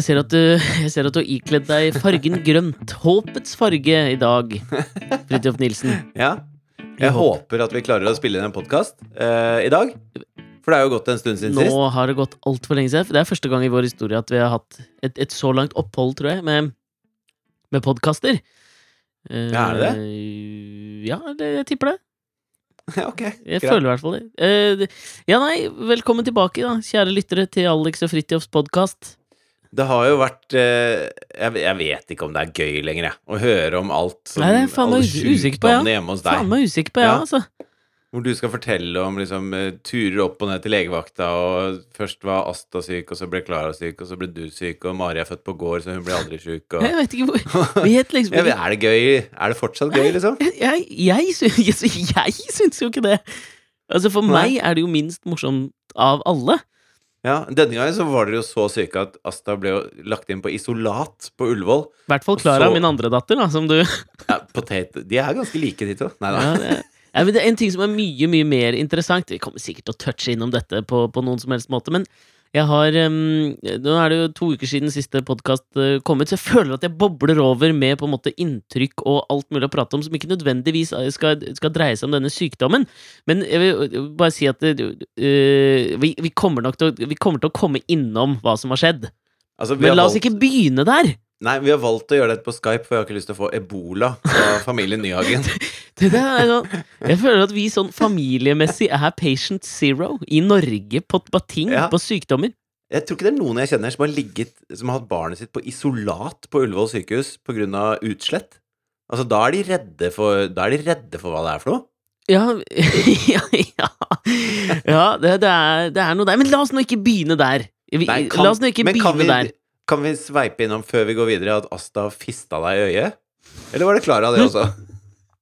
Jeg ser at du, jeg ser at du har ikledd deg fargen grønt. Håpets farge i dag. Fridtjof Nilsen. Ja. Jeg håper at vi klarer å spille inn en podkast eh, i dag. For det er jo gått en stund siden Nå sist. har det gått altfor lenge siden. Det er første gang i vår historie at vi har hatt et, et så langt opphold, tror jeg, med, med podkaster. Ja, er det Ja, det- jeg tipper det. Ja, ok, Jeg greit. føler i hvert fall det. Eh, ja, nei, velkommen tilbake, da, kjære lyttere, til Alex og Fridtjofs podkast. Det har jo vært eh, jeg, vet ikke om det er gøy lenger, jeg. Å høre om alt som Nei, det er faen meg usikker på, ja. hjemme hos Faen deg. meg usikker på, ja, Ja. altså. Hvor du skal fortelle om liksom, eh, turer opp og ned til legevakta, og først var Asta syk, og så ble Klara syk, og så ble du syk, og Mari er født på gård, så hun ble aldri syk, og Jeg vet ikke hvor Vet liksom ikke Er det gøy? Er det fortsatt gøy, liksom? Jeg, jeg, jeg, jeg syns jo ikke det. Altså For Nei. meg er det jo minst morsomt av alle. Ja, Denne gangen så var dere jo så syke at Asta ble jo lagt inn på isolat på Ullevål. I hvert fall Klara, så- min andre datter, da, som du Ja, potet De er ganske like, de to. Nei da. ja, ja, det er En ting som er mye mye mer interessant Vi kommer sikkert til å touche innom dette på, på noen som helst måte, men jeg har um, Nå er det jo to uker siden siste podkast kom ut, så jeg føler at jeg bobler over med på en måte inntrykk og alt mulig å prate om som ikke nødvendigvis skal, skal dreie seg om denne sykdommen. Men jeg vil bare si at uh, vi, vi, kommer nok til å, vi kommer til å komme innom hva som har skjedd. Altså, vi Men har la oss ikke begynne der! Nei, vi har valgt å gjøre dette på Skype, for jeg har ikke lyst til å få ebola fra familien Nyhagen. Det sånn, jeg føler at vi sånn familiemessig er patient zero i Norge på bating Ja. på sykdommer. Jeg tror ikke det er noen jeg kjenner som har ligget Som har hatt barnet sitt på isolat på Ullevål sykehus pga. utslett. Altså, da er de redde for Da er de redde for hva det er for noe. Ja, ja, ja. ja det, det, er, det er noe der. Men la oss nå ikke begynne der. Vi, Nei, kan- la oss nå ikke men kan begynne vi, der. Kan vi sveipe innom før vi går videre at Asta fista deg i øyet? Eller var det Klara, det også?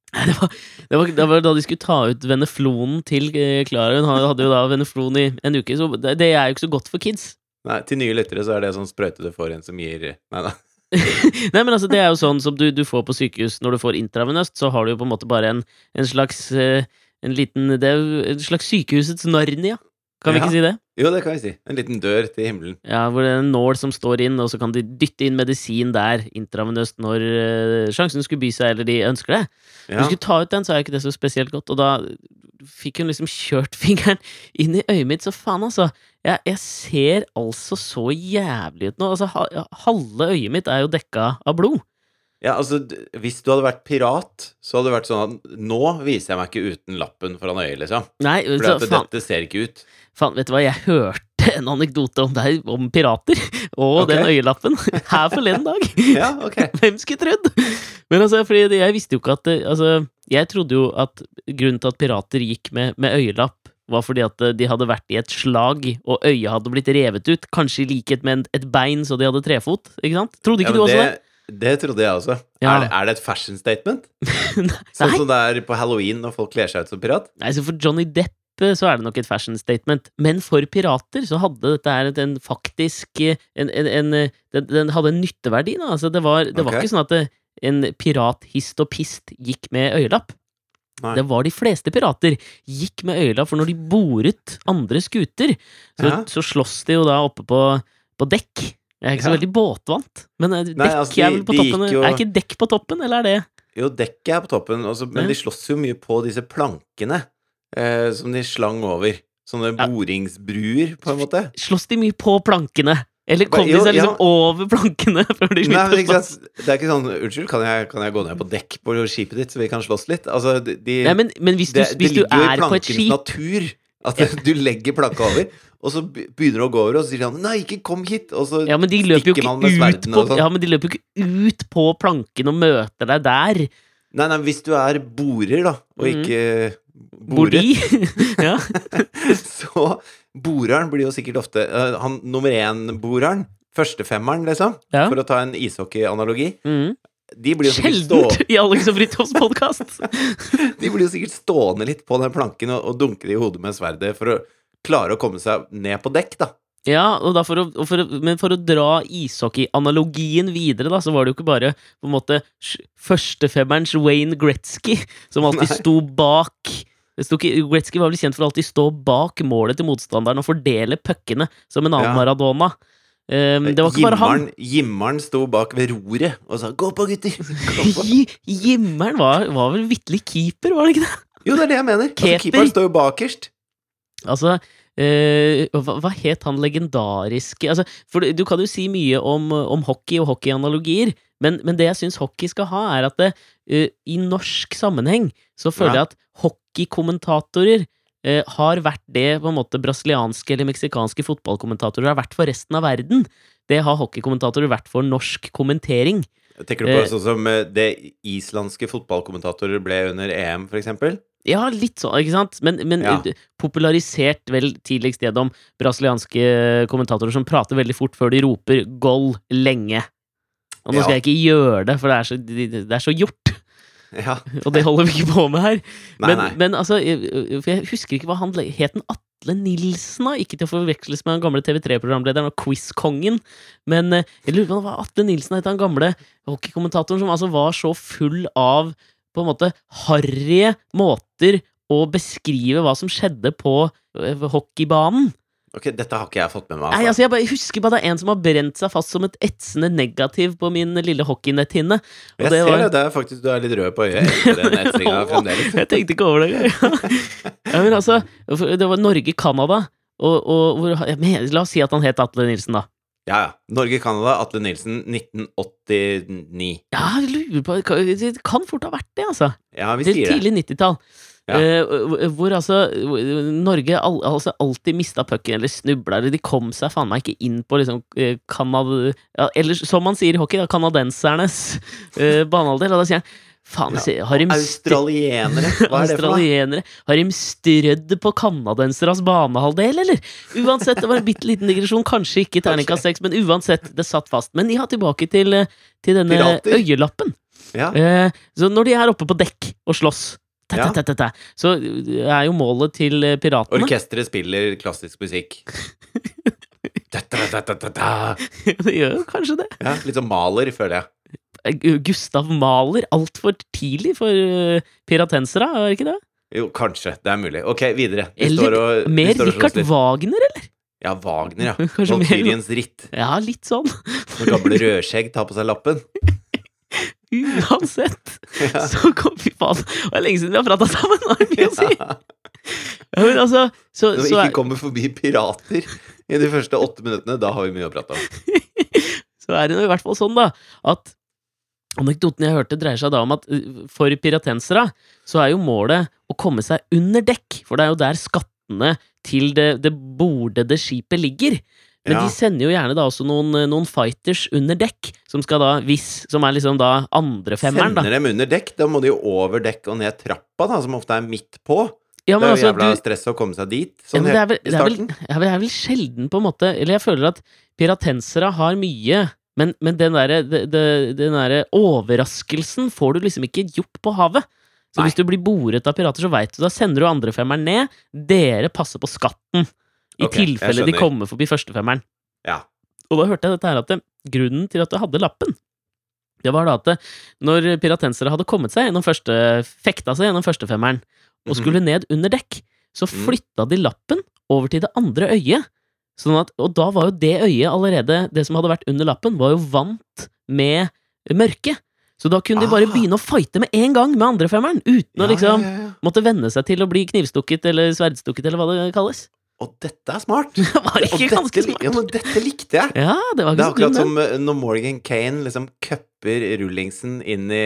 Det var, det, var, det var da de skulle ta ut veneflonen til eh, Klara. Hun hadde jo da veneflon i en uke, så det, det er jo ikke så godt for kids. Nei, til nye lyttere så er det sånn sprøyte du får en som gir Nei da. Nei, men altså, det er jo sånn som du, du får på sykehus når du får intravenøst, så har du jo på en måte bare en, en slags eh, En liten Det er jo en slags sykehusets Narnia. Kan vi Ja. ikke si det? Jo, det kan vi si. En liten dør til himmelen. Ja, hvor det er en nål som står inn, og så kan de dytte inn medisin der, intravenøst, når uh, sjansen skulle by seg, eller de ønsker det. Når Ja. du skulle ta ut den, så er ikke det så spesielt godt, og da fikk hun liksom kjørt fingeren inn i øyet mitt, så faen, altså. Jeg, jeg ser altså så jævlig ut nå. Altså, ha, halve øyet mitt er jo dekka av blod. Ja, altså, hvis du hadde vært pirat, så hadde det vært sånn at nå viser jeg meg ikke uten lappen foran øyet, liksom. Nei, For at dette ser ikke ut. faen, vet du hva, jeg hørte en anekdote om deg, om pirater, og okay. den øyelappen, her forleden dag. Ja, ok. Hvem skulle trodd? Men altså, fordi jeg visste jo ikke at Altså, jeg trodde jo at grunnen til at pirater gikk med, med øyelapp, var fordi at eh, de hadde vært i et slag, og øyet hadde blitt revet ut. Kanskje i likhet med et bein så de hadde trefot. Ikke sant? Trodde ikke Ja, du også det, det trodde jeg også. Ja. Er, det, er det et fashion statement? Sånn som det er på halloween når folk kler seg ut som pirat? Nei, så for Johnny Depp eh, så er det nok et fashion statement. Men for pirater så hadde dette her en faktisk eh, en, en, en, eh, den, den hadde en nytteverdi, da. Altså, det var, det var ikke sånn at det, en pirat hist og pist gikk med øyelapp. Nei. Det var de fleste pirater gikk med øyelapp, for når de boret andre skuter, så, Ja. så slåss de jo da oppe på, på dekk. Jeg er ikke så veldig båtvant, men eh, dekk Nei, altså, de- er vel på toppen? gikk jo- Er ikke dekk på toppen, eller er det Jo, dekket er på toppen, også, men de slåss jo mye på disse plankene eh, som de slang over. Sånne Ja. boringsbruer, på en måte. Slåss de mye på plankene? Eller kom Jo, de seg liksom ja. over plankene før de sluttet å slåss? Det er ikke sånn Unnskyld, kan jeg, kan jeg gå ned på dekk på skipet ditt, så vi kan slåss litt? Altså, de, Nei, men, men hvis du, det, hvis det ligger jo i plankens skip natur at du legger planka over, og så begynner du å gå over, og så sier han 'nei, ikke kom hit', og så ja stikker ikke man med ut sverdene på, og sånn. ja, men de løper jo ikke ut på planken og møter deg der. Nei, nei, hvis du er borer, da, og Mhm. ikke Bordi. boret, ja. så Boreren blir jo sikkert ofte uh, Han nummer én-boreren, førstefemmeren, liksom, Ja. for å ta en ishockey-analogi, Mm. De blir stå, i Alex og Fridtjofs podkast! De blir jo sikkert stående litt på den planken og, og dunke det i hodet med sverdet for å klare å komme seg ned på dekk, da. Ja, og for å, og for men for å dra ishockey-analogien videre, da, så var det jo ikke bare på en måte førstefemmerens Wayne Gretzky som alltid Nei. sto bak Gretzky var vel kjent for å alltid stå bak målet til motstanderen og fordele puckene som en annen Ja. Maradona. Eh, det var ikke bare han. Jimmeren, sto bak ved roret og sa 'gå på, gutter'! Gå på. Jimmeren var, var vel vitterlig keeper, var det ikke det? Jo, det er det jeg mener. Altså, keeperen står jo bakerst. Altså, Uh, hva, hva het han legendariske altså, For du kan jo si mye om, om hockey og hockeyanalogier, men, men det jeg syns hockey skal ha, er at det, uh, i norsk sammenheng så føler Ja. jeg at hockeykommentatorer eh, har vært det på en måte brasilianske eller meksikanske fotballkommentatorer har vært for resten av verden. Det har hockeykommentatorer vært for norsk kommentering. Tenker du på Eh. sånn som eh, det islandske fotballkommentatorer ble under EM, for eksempel? Ja, litt sånn, ikke sant? Men, men Ja. popularisert vel tidligst gjennom brasilianske kommentatorer som prater veldig fort før de roper 'goal' lenge. Og nå Ja. skal jeg ikke gjøre det, for det er så, det er så gjort, Ja. og det holder vi ikke på med her. Nei, Men, nei. men altså, jeg, jeg husker ikke hva han Het Den Atle Nilsen, da? Ikke til å forveksles med den gamle TV3-programlederen og quiz-kongen, men eh, jeg lurer på hva Atle Nilsen het han gamle hockeykommentatoren som altså var så full av på en måte harrige måter å beskrive hva som skjedde på eh, hockeybanen. Ok, dette har ikke jeg fått med meg. Nei, Altså. altså jeg bare husker bare det er en som har brent seg fast som et etsende negativ på min lille hockeynetthinne. jeg det ser var- det. Det er faktisk Du er litt rød på øyet etter den etsinga fremdeles. Jeg tenkte ikke over det engang. ja, men altså, det var Norge-Canada, og, og hvor, mener, La oss si at han het Atle Nilsen, da. Ja, ja. Norge-Canada, Atle Nilsen, 1989. Ja, jeg lurer på Det kan fort ha vært det, altså. Ja, vi Det sier det. tidlig 90-tall. Ja. Eh, hvor altså Norge al altså alltid mista pucken, eller snubla, eller de kom seg faen meg ikke inn på liksom eh, Ja, eller som man sier i hockey, da, kanadensernes uh, banehalvdel. Og da sier jeg Faen, Ja, har de Australienere, hva er det for noe? Har de strødd på canadenseres banehalvdel, eller? Uansett, det var en bitte liten digresjon. Kanskje ikke terningkast seks, men uansett, det satt fast. Men ja, tilbake til, til denne Pirater. øyelappen. Ja. Eh, så når de er oppe på dekk og slåss, ta, ta, tæ, så er jo målet til eh, piratene Orkesteret spiller klassisk musikk. Det gjør jo kanskje det. Ja, litt som Maler, føler jeg. Eh, Gustav Maler altfor tidlig for eh, piratensere, er det ikke det? Jo, kanskje. Det er mulig. Ok, videre. Vi Eller og, Mer Richard. Wagner, eller? Ja, Wagner, ja. Valkyriens ritt. Ja, litt sånn. Når gamle Rødskjegg tar på seg lappen. Uansett, Ja. så kom Fy faen, det er lenge siden vi har prata sammen! Har mye å si. Ja, men altså, så, Når vi så, ikke er, kommer forbi pirater i de første åtte minuttene, da har vi mye å prate om. så er det i hvert fall sånn, da, at Anekdoten jeg hørte, dreier seg da om at uh, for piratensere så er jo målet å komme seg under dekk, for det er jo der skattene til det, det bordede skipet ligger. Men Ja. de sender jo gjerne da også noen, uh, noen fighters under dekk, som skal da, hvis, som er liksom da andrefemmeren, da. Sender dem under dekk, da må de jo over dekk og ned trappa, da, som ofte er midt på. Ja, det er jo altså, jævla du, stress å komme seg dit, Ja, sånn det er helt vel, i det er vel, starten. ja, det er vel sjelden på en måte Eller jeg føler at piratensere har mye, men, men den derre derre overraskelsen får du liksom ikke gjort på havet. Så Nei. hvis du blir boret av pirater, så veit du Da sender du andrefemmeren ned. Dere passer på skatten. I okay, tilfelle de kommer forbi førstefemmeren. Ja. Og da hørte jeg dette her at det, grunnen til at du hadde lappen, det var da at det, når piratensere hadde kommet seg gjennom første Fekta seg gjennom førstefemmeren og Mhm. skulle ned under dekk, så Mm. flytta de lappen over til det andre øyet. Sånn at, og da var jo det øyet allerede Det som hadde vært under lappen, var jo vant med mørket. Så da kunne de bare Ah. begynne å fighte med en gang med andrefemmeren, uten Ja, å liksom ja, ja. måtte venne seg til å bli knivstukket eller sverdstukket, eller hva det kalles. Og dette er smart! Det var Og ikke dette, smart? ja, men dette likte jeg! Ja, det var Det er akkurat som eh, når Morgan Kane liksom cupper rullingsen inn i,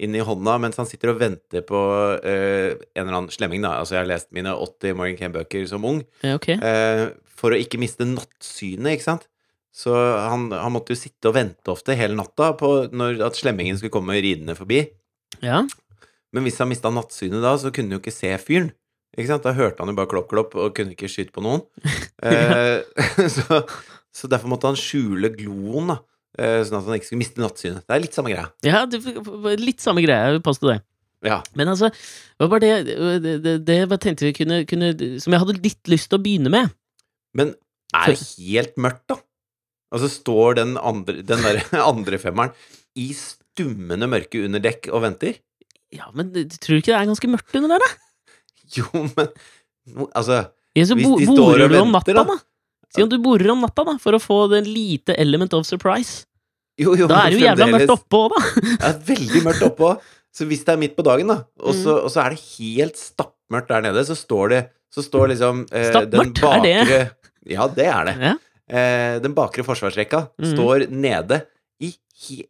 inn i hånda mens han sitter og venter på uh, en eller annen slemming, da. Altså, jeg har lest mine 80 Morgan Kane-bøker som ung. Ja, okay. uh, for å ikke miste nattsynet, ikke sant? Så han, han måtte jo sitte og vente ofte hele natta på når, at slemmingen skulle komme ridende forbi. Ja. Men hvis han mista nattsynet da, så kunne han jo ikke se fyren. Ikke sant? Da hørte han jo bare klopp, klopp og kunne ikke skyte på noen. Eh, så, så derfor måtte han skjule gloen, da. eh, Sånn at han ikke skulle miste nattsynet. Det er litt samme greia. ja det, litt samme greie, jeg vil påstå det. Ja. Men altså, det var bare det, det, det, det jeg tenkte vi kunne, kunne Som jeg hadde litt lyst til å begynne med. Men er det helt mørkt, da? Altså står den andre, den der andre femmeren i stummende mørke under dekk og venter? Ja, men tror du ikke det er ganske mørkt under der, da? Jo, men Altså Ja, Hvis bo, de står og venter, natta, da. Si om du borer om natta, da, for å få den lite element of surprise. Jo, jo, Da er det jo jævla mørkt oppå oppe òg, da. Er veldig mørkt oppå. Så hvis det er midt på dagen, da, og så, Mm. og så er det helt stappmørkt der nede, så står det Så står liksom eh, den Stappmørkt? Er det? Ja, det er det. Ja. Eh, den bakre forsvarsrekka mm. står nede i,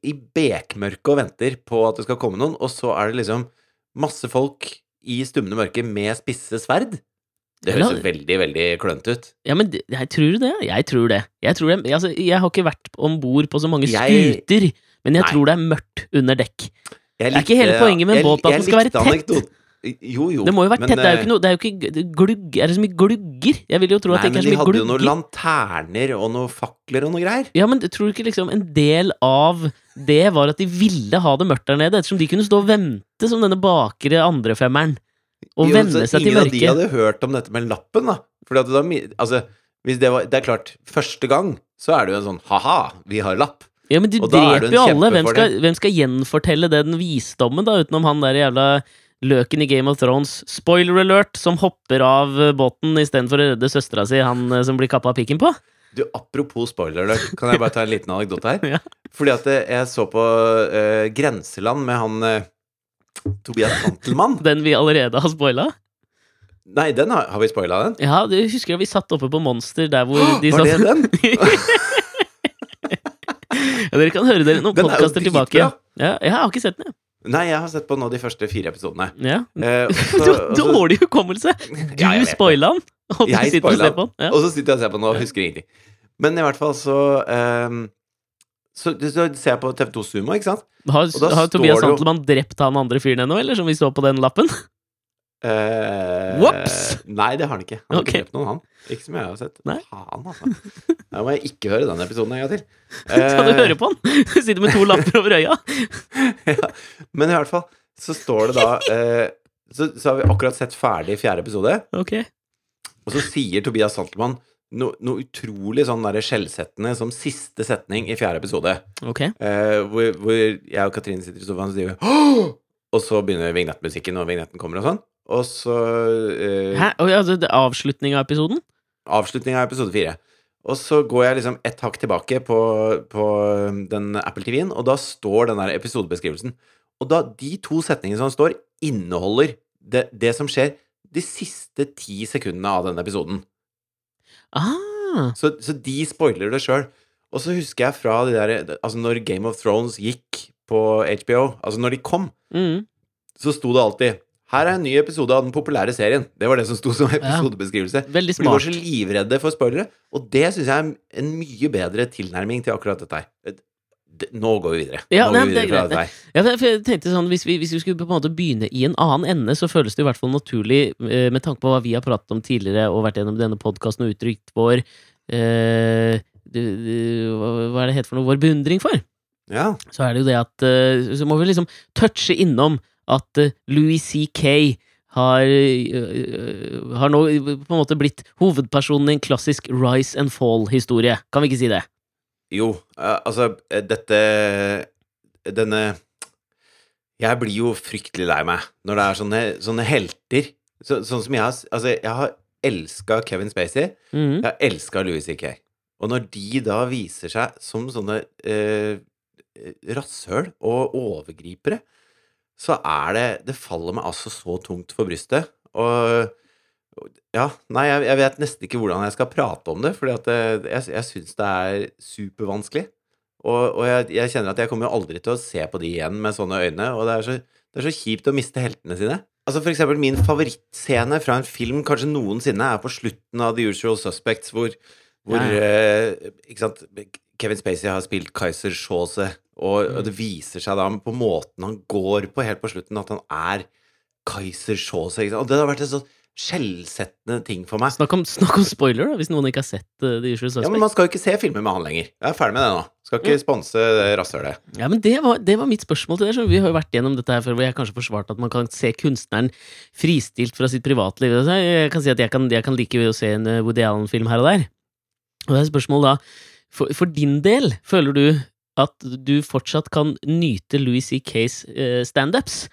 i bekmørket og venter på at det skal komme noen, og så er det liksom masse folk i stummende mørke med spisse sverd. Det høres jo veldig, veldig klønete ut. Ja, men det- jeg tror det. Jeg tror det. Jeg, tror det. Altså, jeg har ikke vært om bord på så mange Jeg- skuter, men jeg Nei. tror det er mørkt under dekk. Jeg Det er ikke hele poenget med en båt at jeg den skal være likte tett. Jo, jo. Det må jo være men, tett. Det er jo eh, ikke noe Det er jo ikke glugg Er det så mye glugger? Jeg vil jo tro at Nei, det ikke er så mye glugger. Men de hadde jo noen lanterner og noen fakler og noe greier. Ja, men tror du ikke liksom en del av det var at de ville ha det mørkt der nede, ettersom de kunne stå og vente som denne bakre andrefemmeren, og Jo, venne seg til mørket. Ingen av de hadde hørt om dette med lappen, da. Fordi at mye altså, det var Det er klart, første gang så er det jo en sånn ha-ha, vi har lapp. Ja, men de er dreper jo alle. Hvem skal, hvem skal gjenfortelle den visdommen, da, utenom han der jævla løken i Game of Thrones? Spoiler alert! Som hopper av eh, båten istedenfor å redde søstera si, han eh, som blir kappa pikken på. Du, apropos spoiler alert, kan jeg bare ta en liten anekdote her? Ja. Fordi at eh, jeg så på uh, Grenseland med han uh, Tobias Hantelmann. Den vi allerede har spoila. Nei, den har, har vi spoila, den? Ja, du husker da vi satt oppe på Monster der hvor de satt Var det den? ja, Dere kan høre dere noen er podkaster tilbake. Ja, jeg har ikke sett den, jeg. Nei, jeg har sett på nå de første fire episodene. Ja. Eh, så, Du har dårlig hukommelse! Du Ja, spoila den, og du Jeg sitter og ser på den. Ja. Og så sitter jeg og ser på den og husker ingenting. Men i hvert fall så ehm, så, så ser jeg på TV2 Sumo, ikke sant? Har, Og da har Tobias Santelmann drept han andre fyren ennå, eller som vi så på den lappen? Eh, Nei, det har han ikke. Han har okay. ikke drept noen, han. Ikke som jeg har sett. Nei. Faen, altså. Da må jeg ikke høre den episoden en gang til. Skal du Eh, høre på han? Sitter med to lapper over øya. ja. Men i hvert fall så står det da eh, så, så har vi akkurat sett ferdig fjerde episode, Ok. og så sier Tobias Santelmann noe, noe utrolig sånn skjellsettende som siste setning i fjerde episode. ok Eh, hvor, hvor jeg og Katrine sitter i sofaen og sier «Åh!» Og så begynner vignettmusikken, og vignetten kommer og sånn. Og så eh, Hæ? Altså, det er avslutning av episoden? avslutning av episode fire. Og så går jeg liksom ett hakk tilbake på, på um, den Apple TV-en, og da står den der episodebeskrivelsen. Og da de to setningene som står, inneholder det, det som skjer de siste ti sekundene av denne episoden. Ah, Så, så de spoiler det sjøl. Og så husker jeg fra de der Altså, når Game of Thrones gikk på HBO, altså når de kom, mm. så sto det alltid her er en ny episode av den populære serien. Det var det som sto som episodebeskrivelse. Veldig smart. For de var så livredde for spoilere, og det syns jeg er en mye bedre tilnærming til akkurat dette her. Nå går vi videre. Ja, nei, vi det er videre greit. Ja, jeg- tenkte sånn, hvis vi, hvis vi skulle på en måte begynne i en annen ende, så føles det i hvert fall naturlig, eh, med tanke på hva vi har pratet om tidligere og vært gjennom denne podkasten og uttrykt vår eh, hva er det het for noe? Vår beundring for. Ja. Så er det jo det at eh, Så må vi liksom touche innom at eh, Louis C.K. Har, eh, har nå på en måte blitt hovedpersonen i en klassisk rise and fall-historie. Kan vi ikke si det? Jo, eh, altså Dette Denne Jeg blir jo fryktelig lei meg når det er sånne, sånne helter. Så, sånn som jeg har Altså, jeg har elska Kevin Spacey. Mm. Jeg har elska Louis C.K. Og når de da viser seg som sånne eh, rasshøl og overgripere, så er det Det faller meg altså så tungt for brystet. Og ja, nei, jeg, jeg vet nesten ikke hvordan jeg skal prate om det, fordi at jeg, jeg syns det er supervanskelig. Og, og jeg, jeg kjenner at jeg kommer jo aldri til å se på de igjen med sånne øyne, og det er så, det er så kjipt å miste heltene sine. Altså For eksempel min favorittscene fra en film kanskje noensinne er på slutten av The Usual Suspects, hvor, hvor Ja, eh, Kevin Spacey har spilt Kaiser Shawse, og, og det viser seg da på måten han går på helt på slutten, at han er Kaiser Shaws. Og det har vært en sånn skjellsettende ting for meg. Snakk om, snakk om spoiler, da, hvis noen ikke har sett uh, The Usual Ja, men man skal jo ikke se filmer med han lenger. Jeg er ferdig med det nå. Skal ikke sponse rasshølet. Ja, men det var, det var mitt spørsmål til deg. så Vi har jo vært gjennom dette her før, hvor jeg kanskje forsvarte at man kan se kunstneren fristilt fra sitt privatliv. Altså, Jeg kan si at jeg kan, jeg kan like å se en eh, Woody Allen-film her og der. Og det er et spørsmål da, for, for din del, føler du at du fortsatt kan nyte Louis C.K.s eh, standups?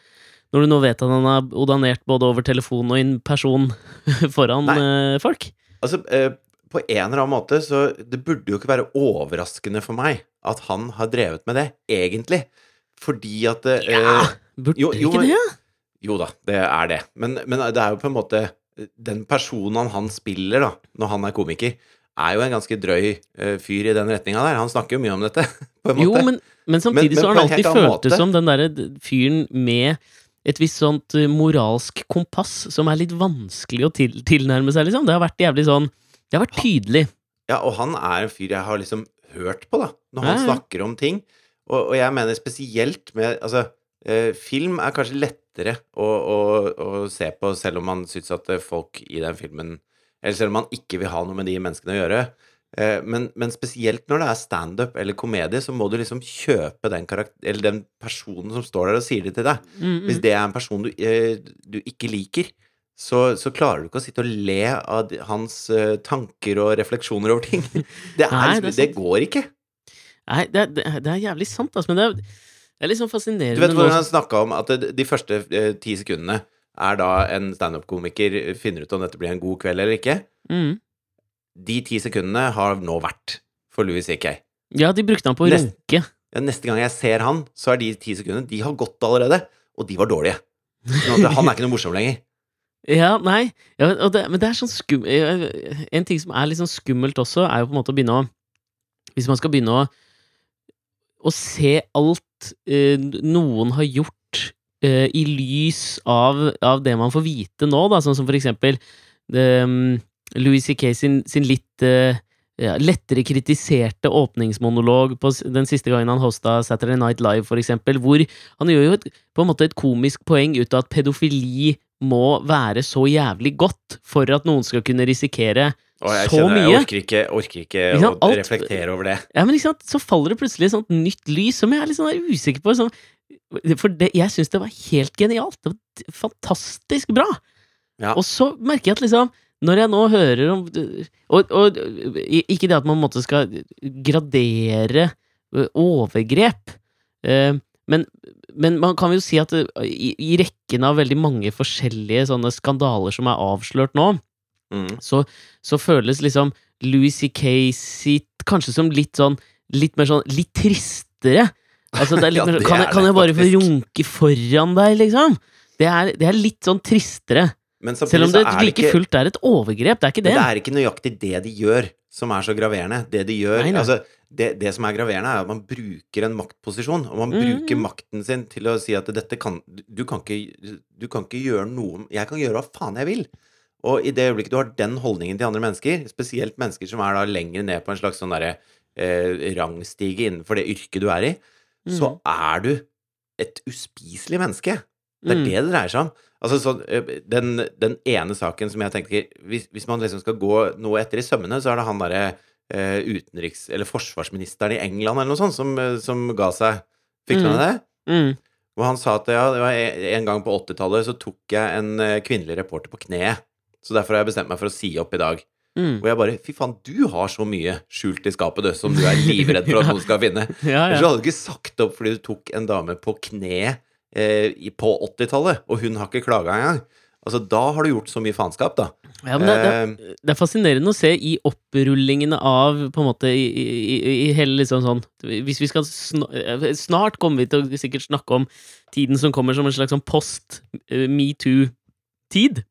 Når du nå vet at han har odonert både over telefon og in person foran eh, folk? Altså, eh, på en eller annen måte så Det burde jo ikke være overraskende for meg at han har drevet med det, egentlig. Fordi at eh, Ja, burde jo, jo, ikke det? Jo da, det er det. Men, men det er jo på en måte Den personen han spiller da når han er komiker, er jo en ganske drøy eh, fyr i den retninga der. Han snakker jo mye om dette, på en måte. Jo, men, men samtidig Men- så har han alltid følt føltes som den derre fyren med et visst sånt eh, moralsk kompass som er litt vanskelig å til, tilnærme seg, liksom. Det har vært jævlig sånn Det har vært tydelig. Ja, og han er en fyr jeg har liksom hørt på, da, når han Ja, ja. snakker om ting. Og, og jeg mener spesielt med Altså, eh, film er kanskje lettere å, å, å se på, selv om man syns at eh, folk i den filmen Eller selv om man ikke vil ha noe med de menneskene å gjøre. Eh, men, men spesielt når det er standup eller komedie, så må du liksom kjøpe den, eller den personen som står der og sier det til deg. Mm, Hvis mm. det er en person du, eh, du ikke liker, så, så klarer du ikke å sitte og le av hans eh, tanker og refleksjoner over ting. Det, er, Nei, liksom, det det, går ikke. Nei, det er, det er- jævlig sant, altså, men det er, det er litt sånn Du vet hvordan han snakka om at de første ti sekundene er da en standup-komiker finner ut om dette blir en god kveld eller ikke. mm. De ti sekundene har nå vært for Louis C.K. Ja, de brukte han på å Nest- runke. Ja, neste gang jeg ser han, så er de ti sekundene De har gått allerede, og de var dårlige. Sånn at han er ikke noe morsom lenger. Ja, nei, ja, det, men det er sånn skum... En ting som er litt sånn skummelt også, er jo på en måte å begynne å Hvis man skal begynne å Å se alt eh, noen har gjort eh, i lys av, av det man får vite nå, da, sånn som for eksempel um, Louis C.K. sin, sin litt uh, ja, lettere kritiserte åpningsmonolog på den siste gangen han hosta Saturday Night Live, for eksempel, hvor han gjør jo et, på en måte et komisk poeng ut av at pedofili må være så jævlig godt for at noen skal kunne risikere Åh, jeg Så kjenner jeg orker ikke, orker ikke Ikke å Alt- reflektere over det. Ja, men ikke sant, så faller det plutselig et sånt nytt lys som jeg er litt sånn usikker på. Sånn, for det, jeg syns det var helt genialt. Det var fantastisk bra. Ja. Og så merker jeg at liksom når jeg nå hører om Og, og ikke det at man måte skal gradere overgrep, men, men man kan jo si at i, i rekken av veldig mange forskjellige sånne skandaler som er avslørt nå, Mm. så, så føles liksom Louis C.K. sitt kanskje som litt sånn Litt mer sånn Litt tristere. Altså, litt Ja, kan, jeg, kan jeg bare få runke foran deg, liksom? Det er, det er litt sånn tristere. Selv om så det er like ikke fullt er et overgrep. Det er ikke det. det er ikke nøyaktig det de gjør, som er så graverende. Det de gjør Nei. Altså, det, det som er graverende, er at man bruker en maktposisjon. Og man Mm, bruker makten sin til å si at dette kan Du kan ikke, du kan ikke gjøre noe Jeg kan gjøre hva faen jeg vil. Og i det øyeblikket du har den holdningen til andre mennesker, spesielt mennesker som er da lenger ned på en slags sånn derre eh, rangstige innenfor det yrket du er i, så Mm. er du et uspiselig menneske. Det er Mm. det det dreier seg om. Altså, så, øh, den, den ene saken som jeg tenker hvis, hvis man liksom skal gå noe etter i sømmene, så er det han derre eh, utenriks... Eller forsvarsministeren i England eller noe sånt som, eh, som ga seg. Fikk du Mm. med det? Mm. Hvor han sa at ja, det var en en gang på 80-tallet så tok jeg en eh, kvinnelig reporter på kneet. Så derfor har jeg bestemt meg for å si opp i dag. Mm. Og jeg bare Fy faen, du har så mye skjult i skapet, du, som du er livredd for at noen skal finne. Ja, ja. ja. hadde du ikke sagt opp fordi du tok en dame på kne eh, på 80-tallet, og hun har ikke klaga engang. Altså, da har du gjort så mye faenskap, da. ja men det, det, Eh, det er fascinerende å se i opprullingene av på en måte i, i, i, hele litt sånn Hvis vi skal sna, eh, Snart kommer vi til å sikkert snakke om tiden som kommer som en slags sånn post eh, metoo-tid.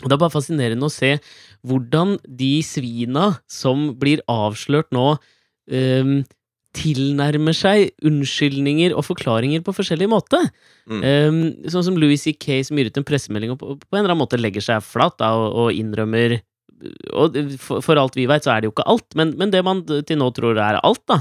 Det er bare fascinerende å se hvordan de svina som blir avslørt nå, um, tilnærmer seg unnskyldninger og forklaringer på forskjellig måte. Mm. Um, sånn som Louis C.K. som gir ut en pressemelding og på, på en eller annen måte legger seg flat da, og, og innrømmer og for, for alt vi veit, så er det jo ikke alt, men, men det man til nå tror er alt, da.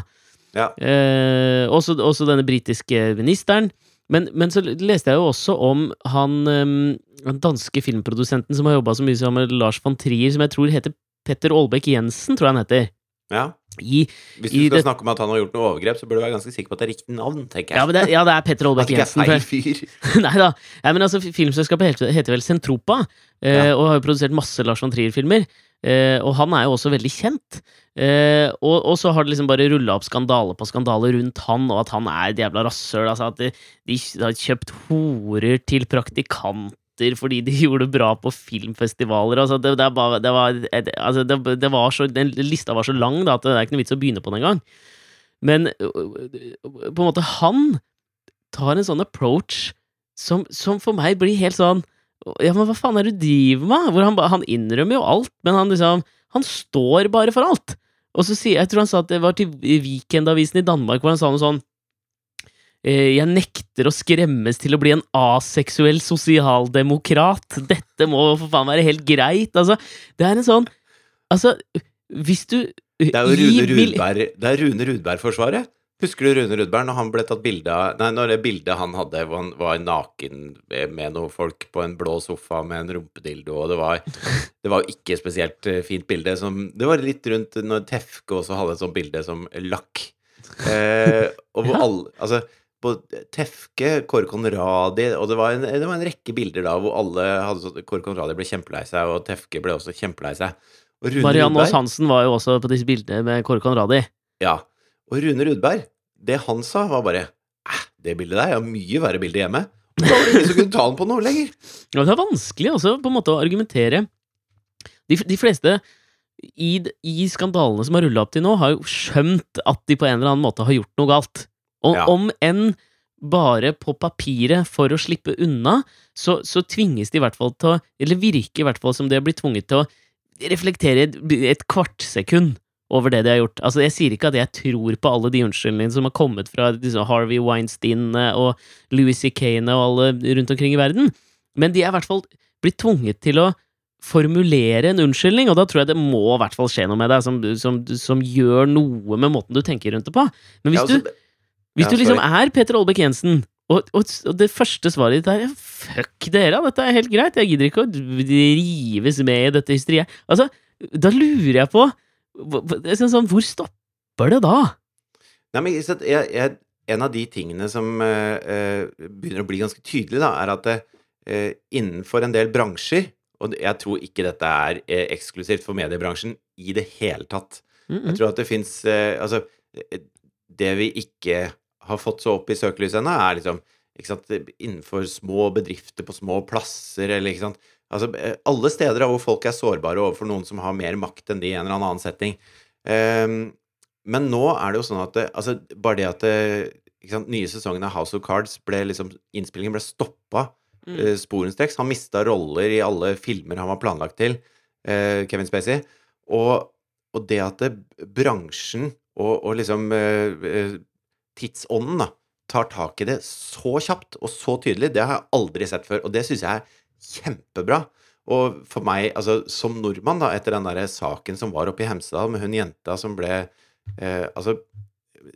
ja. Uh, også, også denne britiske ministeren. Men, men så leste jeg jo også om han ehm, den danske filmprodusenten som har jobba så mye sammen med Lars von Trier, som jeg tror heter Petter Aalbæk Jensen, tror jeg han heter. ja. I, Hvis du skal det- snakke om at han har gjort noe overgrep, så bør du være ganske sikker på at det er riktig navn, tenker ja, jeg. men det, ja, det er Petter At Aalbæk det ikke Jensen. er feil fyr. Nei da. Ja, men altså, filmselskapet heter, heter vel Sentropa, eh, Ja. og har jo produsert masse Lars von Trier-filmer. Eh, og han er jo også veldig kjent. Eh, og, og så har det liksom bare rulla opp skandale på skandale rundt han, og at han er et jævla rasshøl. Altså at de, de har kjøpt horer til praktikanter fordi de gjorde det bra på filmfestivaler. Altså, det, det, bare, det, var, altså, det var så, den lista var så lang da, at det er ikke noe vits å begynne på den engang. Men på en måte, han tar en sånn approach som, som for meg blir helt sånn Ja, men hva faen er det du driver med? Hvor han, han innrømmer jo alt, men han liksom Han står bare for alt. Og så sier jeg tror han sa at det var til Weekendavisen i Danmark, hvor han sa noe sånn jeg nekter å skremmes til å bli en aseksuell sosialdemokrat. Dette må for faen være helt greit. Altså, det er en sånn Altså, hvis du Det er jo Rune Rudberg Det Rune Rudberg-forsvaret. Husker du Rune Rudberg når han ble tatt bilde av Nei, når det bildet han hadde hvor han var naken med noen folk på en blå sofa med en rumpedildo, og det var Det var jo ikke spesielt eh, fint bilde. Som, det var litt rundt når Tefke også hadde et sånt bilde som lakk. Eh, og hvor alle Altså på Tefke, Kåre Conradi Og det var, en, det var, en, rekke bilder da hvor alle hadde sånn Kåre Conradi ble kjempelei seg, og Tefke ble også kjempelei seg. Marianne Aas Hansen var jo også på disse bildene med Kåre Conradi. Ja. Og Rune Rudberg, det han sa, var bare Æh, det bildet der, jeg har mye verre bilder hjemme. Og da var det ingen som kunne ta den på noe lenger. Ja, det er vanskelig også på en måte å argumentere. De, de fleste i, i, skandalene som har rulla opp til nå, har jo skjønt at de på en eller annen måte har gjort noe galt. Og ja. om enn bare på papiret for å slippe unna, så, så, tvinges de i hvert fall til å Eller virker i hvert fall som de har blitt tvunget til å reflektere et, et kvartsekund over det de har gjort. Altså, jeg sier ikke at jeg tror på alle de unnskyldningene som har kommet fra Harvey Weinstein og Louis C.K. og alle rundt omkring i verden, men de er i hvert fall blitt tvunget til å formulere en unnskyldning, og da tror jeg det må i hvert fall skje noe med deg som, som, som gjør noe med måten du tenker rundt det på. Men hvis altså, du hvis du liksom er Peter Olbæk Jensen, og, og, og, det første svaret ditt er fuck dere, dette er helt greit, jeg gidder ikke å rives med i dette hysteriet. Altså, da lurer jeg på sånn, Hvor stopper det da? Nei, men jeg, jeg, En av de tingene som uh, begynner å bli ganske tydelig, da, er at uh, innenfor en del bransjer Og jeg tror ikke dette er uh, eksklusivt for mediebransjen i det hele tatt. Mm -mm. Jeg tror at det fins Altså, det vi ikke har fått så opp i søkelyset ennå, er liksom sant, innenfor små bedrifter på små plasser, eller ikke sant Altså eh, alle steder hvor folk er sårbare overfor noen som har mer makt enn de i en eller annen setting. Um, men nå er det jo sånn at det, altså, bare det at det, sant, nye sesongen av House of Cards ble liksom Innspillingen ble stoppa mm. sporenstreks. Han mista roller i alle filmer han var planlagt til, Kevin Spacey. Og, og det at det, bransjen og, og liksom tidsånden da, tar tak i det så kjapt og så tydelig, det har jeg aldri sett før. Og det syns jeg er kjempebra. Og for meg, altså som nordmann, da, etter den der saken som var oppe i Hemsedal med hun jenta som ble eh, altså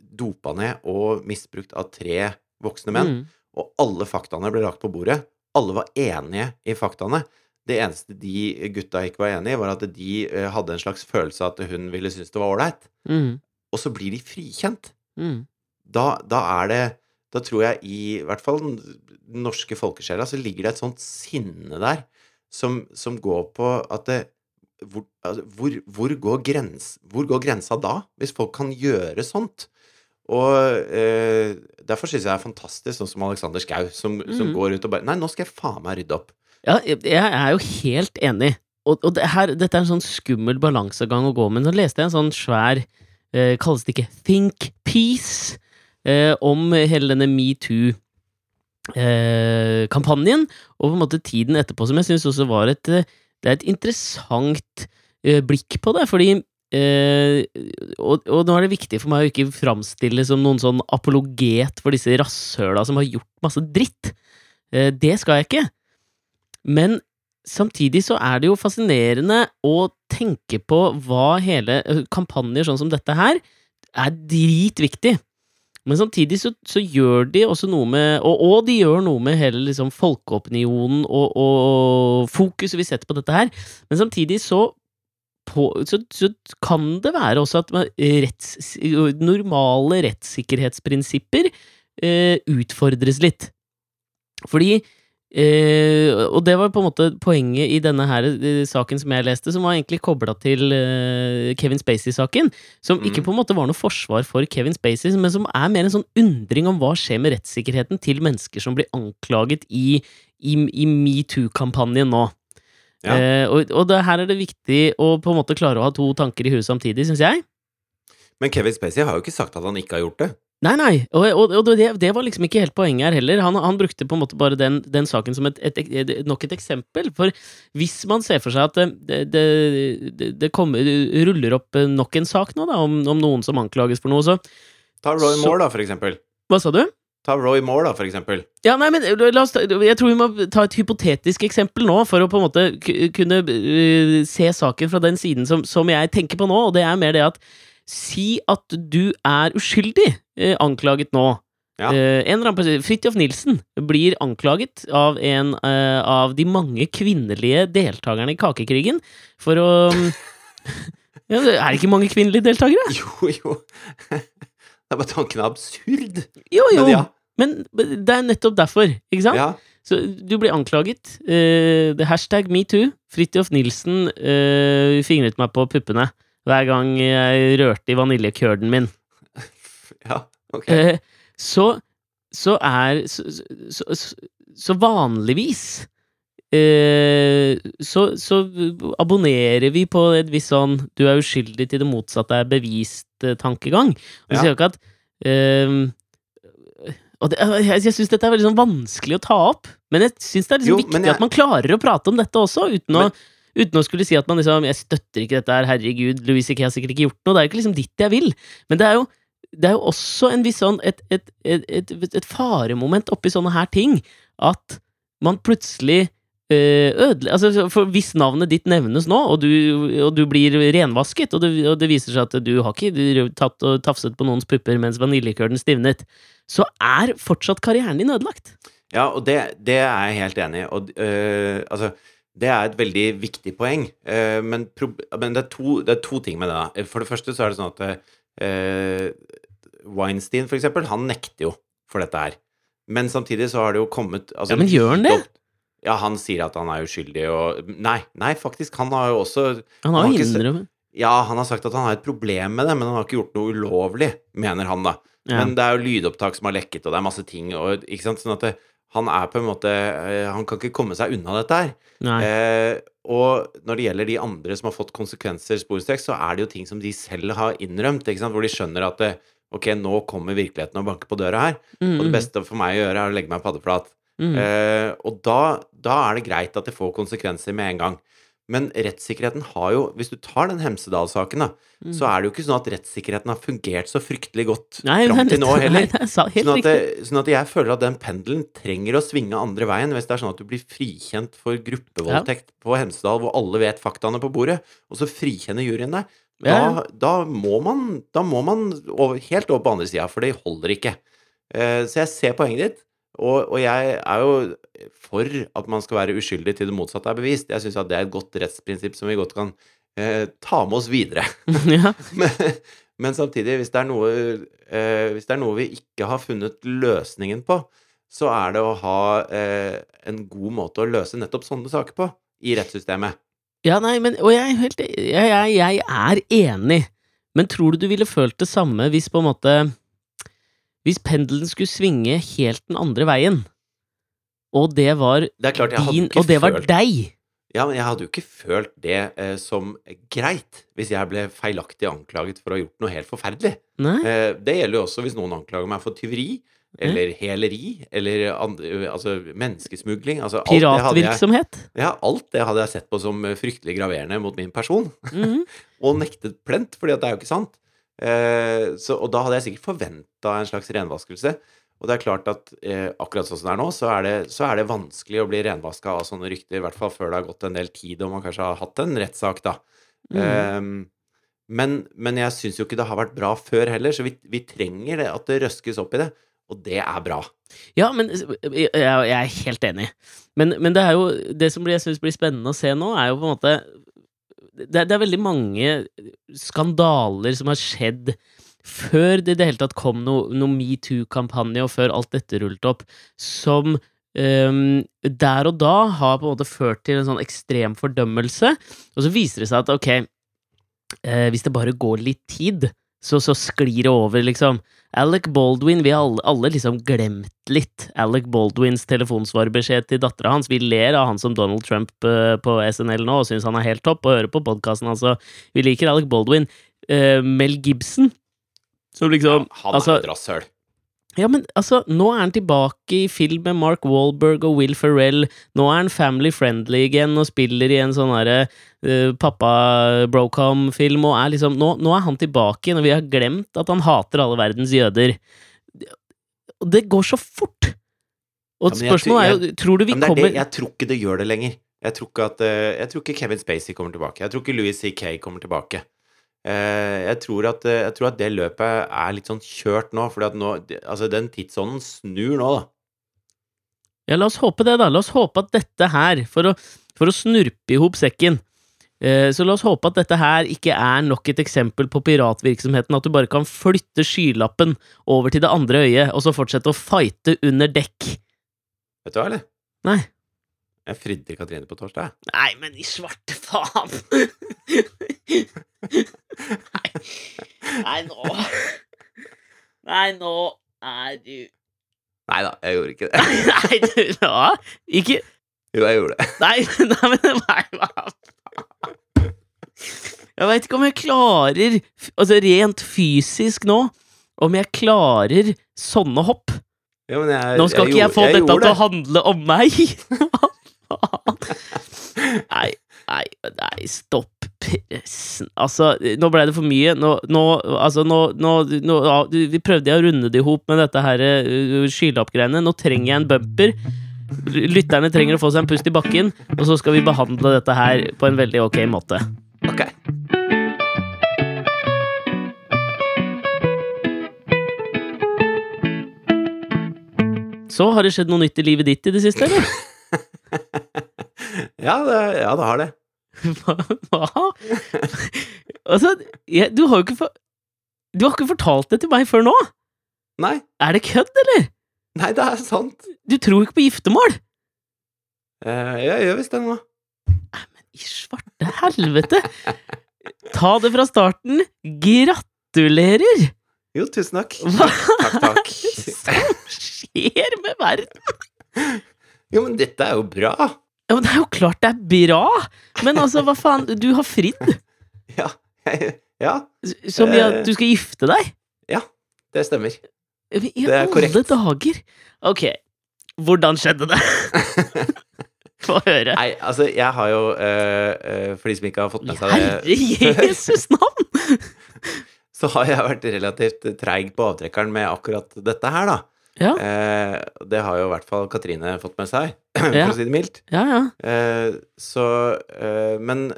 dopa ned og misbrukt av tre voksne menn, mm. og alle faktaene ble lagt på bordet. Alle var enige i faktaene. Det eneste de gutta ikke var enige i, var at de eh, hadde en slags følelse av at hun ville synes det var ålreit. Mm. Og så blir de frikjent. Mm da, da, er det Da tror jeg i, i hvert fall den norske folkesjela så ligger det et sånt sinne der som, som går på at det hvor, altså, hvor, hvor, går grens, hvor, går grensa da, hvis folk kan gjøre sånt? Og eh, derfor syns jeg det er fantastisk, sånn som Alexander Schou, som, mm. som, går ut og bare Nei, nå skal jeg faen meg rydde opp. Ja, jeg, jeg er jo helt enig. Og, og det her, dette er en sånn skummel balansegang å gå med. Så leste jeg en sånn svær eh, Kalles det ikke Think Peace? Eh, om hele denne metoo-kampanjen, eh, og på en måte tiden etterpå, som jeg syns også var et eh, Det er et interessant eh, blikk på det, fordi Uh, og, og, nå er det viktig for meg å ikke framstille som noen sånn apologet for disse rasshøla som har gjort masse dritt. Uh, det skal jeg ikke. Men samtidig så er det jo fascinerende å tenke på hva hele kampanjer sånn som dette her er dritviktig. Men samtidig så, så, gjør de også noe med Og, og de gjør noe med hele liksom folkeopinionen og, og, fokuset vi setter på dette her. Men samtidig så, på, så, så kan det være også at retts, normale rettssikkerhetsprinsipper eh, utfordres litt. Fordi Eh, og det var på en måte poenget i denne her eh, saken som jeg leste, som var egentlig kobla til eh, Kevin Spacey-saken. Som ikke Mm. på en måte var noe forsvar for Kevin Spacey, men som er mer en sånn undring om hva skjer med rettssikkerheten til mennesker som blir anklaget i, i, i metoo-kampanjen nå. Ja. Eh, og, og det, her er det viktig å på en måte klare å ha to tanker i huet samtidig, syns jeg. Men Kevin Spacey har jo ikke sagt at han ikke har gjort det. Nei, nei, og, og, og det, det var liksom ikke helt poenget her heller. Han, han brukte på en måte bare den, den saken som et, et, et, nok et eksempel. For hvis man ser for seg at det, det, det, kommer, ruller opp nok en sak nå, da, om, om noen som anklages for noe, så Ta Roy Så- Moore, da, for eksempel. Hva sa du? Ta Roy Moore, da, for eksempel. Ja, nei, men la oss ta, Jeg tror vi må ta et hypotetisk eksempel nå, for å på en måte kunne øh, se saken fra den siden som, som jeg tenker på nå, og det er mer det at Si at du er uskyldig eh, anklaget nå. Ja. Eh, en eller annen Fridtjof Nilsen blir anklaget av en eh, av de mange kvinnelige deltakerne i Kakekrigen for å ja, Er det ikke mange kvinnelige deltakere? Jo, jo. Det er bare tanken er absurd. Jo, jo. Men ja. Men det er nettopp derfor, ikke sant? ja. Så du blir anklaget. Uh, hashtag metoo. Fridtjof Nilsen uh, fingret meg på puppene hver gang jeg rørte i vaniljekørden min. Ja, ok. Eh, så, så er Så, så, så, vanligvis eh, så, så abonnerer vi på et visst sånn 'du er uskyldig til det motsatte er bevist'-tankegang. Og så Ja. sier jo ikke at eh, og det, jeg jeg syns dette er veldig sånn vanskelig å ta opp, men jeg syns det er liksom Jo, viktig jeg- at man klarer å prate om dette også, uten, Men- å, uten å skulle si at man liksom 'Jeg støtter ikke dette her, herregud, Louise Kay har sikkert ikke gjort noe'. Det er jo ikke liksom ditt jeg vil. Men det er jo, det er jo også en viss sånn et, et, et, et, faremoment oppi sånne her ting. At man plutselig eh, ødele... Altså, for hvis navnet ditt nevnes nå, og du, og du blir renvasket, og det, og det viser seg at du har ikke tatt og tafset på noens pupper mens vaniljekølen stivnet, så er fortsatt karrieren din ødelagt. Ja, og det, det er jeg helt enig i. Og øh, altså Det er et veldig viktig poeng. øh, men men det, er to, det er to ting med det. da. For det første så er det sånn at øh, Weinstein, for eksempel, han nekter jo for dette her. Men samtidig så har det jo kommet altså, Ja, men gjør han det? Ja, han sier at han er uskyldig og Nei, nei, faktisk. Han har jo også Han har jo innrømmet Ja, han har sagt at han har et problem med det, men han har ikke gjort noe ulovlig, mener han, da. ja. Men det er jo lydopptak som har lekket, og det er masse ting, og ikke sant, sånn at det, han er på en måte eh, Han kan ikke komme seg unna dette her. Eh, og når det gjelder de andre som har fått konsekvenser sporenstreks, så er det jo ting som de selv har innrømt, hvor de skjønner at det, ok, nå kommer virkeligheten og banker på døra her, Mm, og det mm, beste for meg å gjøre er å legge meg paddeflat. mm. Eh, og da, da er det greit at det får konsekvenser med en gang. Men rettssikkerheten har jo Hvis du tar den Hemsedal-saken, da, Mm. så er det jo ikke sånn at rettssikkerheten har fungert så fryktelig godt Nei, fram til nå heller. er helt Sånn at, det, sånn at jeg føler at den pendelen trenger å svinge andre veien hvis det er sånn at du blir frikjent for gruppevoldtekt på Hemsedal, hvor alle vet faktaene på bordet, og så frikjenner juryen deg. Da, Ja. da må man, da må man over, helt over på andre sida, for det holder ikke. Uh, så jeg ser poenget ditt, og, og jeg er jo for at man skal være uskyldig til det motsatte er bevist. Jeg syns at det er et godt rettsprinsipp som vi godt kan eh, ta med oss videre. ja. Men, men samtidig, hvis det, er noe, eh, hvis det er noe vi ikke har funnet løsningen på, så er det å ha eh, en god måte å løse nettopp sånne saker på i rettssystemet. Ja, nei, men Og jeg helt jeg, jeg, jeg er enig, men tror du du ville følt det samme hvis på en måte Hvis pendelen skulle svinge helt den andre veien, og det var Det klart, din, og det var følt deg Ja, men jeg hadde jo ikke følt det eh, som greit hvis jeg ble feilaktig anklaget for å ha gjort noe helt forferdelig. Eh, det gjelder jo også hvis noen anklager meg for tyveri. Eller heleri, eller andre, altså menneskesmugling. Altså jeg, Piratvirksomhet? ja, alt det hadde jeg sett på som eh, fryktelig graverende mot min person. Mhm. og nektet plent, fordi det er jo ikke sant. Eh, så, og da hadde jeg sikkert forventa en slags renvaskelse. Og det er klart at eh, akkurat sånn som det er nå, så er det, så er det vanskelig å bli renvaska av sånne rykter, i hvert fall før det har gått en del tid og man kanskje har hatt en rettssak, da. Mm. Eh, men, men jeg syns jo ikke det har vært bra før heller, så vi, vi trenger det, at det røskes opp i det. Og det er bra. Ja, men jeg, jeg er helt enig. Men, men det er jo Det som blir, jeg syns blir spennende å se nå, er jo på en måte det, er- det er veldig mange skandaler som har skjedd før det i det hele tatt kom noe, noe metoo-kampanje, og før alt dette rullet opp, som Um, der og da har på en måte ført til en sånn ekstrem fordømmelse, og så viser det seg at ok, uh, hvis det bare går litt tid, så, så sklir det over, liksom. Alec Baldwin, vi har alle, alle liksom glemt litt Alec Baldwins telefonsvarbeskjed til dattera hans. Vi ler av han som Donald Trump uh, på SNL nå og syns han er helt topp, og hører på podkasten og vi liker Alec Baldwin. Uh, Mel Gibson, som liksom Han er altså, et rasshøl. ja, men altså, nå er han tilbake i film med Mark Wahlberg og Will Ferrell. Nå er han family friendly igjen og spiller i en sånn herre uh, pappa-brocom-film, og er liksom nå, nå er han tilbake igjen, og vi har glemt at han hater alle verdens jøder. Og det går så fort! Og Ja, jeg spørsmålet er jo, tror du vi er kommer det, jeg tror ikke det gjør det lenger. Jeg tror ikke, at, eh, jeg tror ikke Kevin Spacey kommer tilbake. Jeg tror ikke Louis C.K. kommer tilbake. Eh, Jeg tror, at, eh, jeg tror at det løpet er litt sånn kjørt nå, for altså den tidsånden snur nå, da. Ja, la oss håpe det, da. La oss håpe at dette her, for å, for å snurpe i hop sekken eh, Så la oss håpe at dette her ikke er nok et eksempel på piratvirksomheten, at du bare kan flytte skylappen over til det andre øyet, og så fortsette å fighte under dekk. Vet du hva, eller? Nei. Jeg fridde Katrine på torsdag. Nei, men i svarte faen! Nei. Nei, nå Nei, nå er du Nei da, jeg gjorde ikke det. Nei, du da? Ikke Jo, jeg gjorde det. Nei, nei men nei, hva Jeg veit ikke om jeg klarer Altså rent fysisk nå Om jeg klarer sånne hopp Ja, men jeg, Nå skal ikke jeg få dette til til å handle om meg Hva faen? Nei, nei, nei Stopp Altså, nå ble det for mye Nå, nå altså nå, nå, nå ja, Vi prøvde å runde det i hop med dette her uh, skylappgreiene Nå trenger jeg en bumper Lytterne trenger å få seg en pust i bakken, og så skal vi behandle dette her på en veldig ok måte. Ok. Så har det skjedd noe nytt i livet ditt i det siste, eller? Ja, det, ja, det har det. Hva? Altså, jeg, du har jo ikke for, Du har ikke fortalt det til meg før nå! Nei, Er det kødd, eller? nei, det er sant. Du tror ikke på giftermål? Eh, jeg gjør visst det nå. Men I svarte helvete! Ta det fra starten. Gratulerer! Jo, tusen takk. Hva Takk, takk. som skjer med verden? Jo, men dette er jo bra. Ja, men Det er jo klart det er bra! Men altså, hva faen? Du har fridd! Ja. Ja, Som i at du skal gifte deg? Ja, det stemmer. I Det er alle korrekt. dager! Ok, hvordan skjedde det? Få høre. Nei, altså, jeg har jo uh, uh, For de som ikke har fått med seg det, Herre Jesus navn! så har jeg vært relativt treig på avtrekkeren med akkurat dette her, da. Ja, Eh, det har jo i hvert fall Katrine fått med seg, for Ja. å si det mildt. ja, ja. Eh, så eh, Men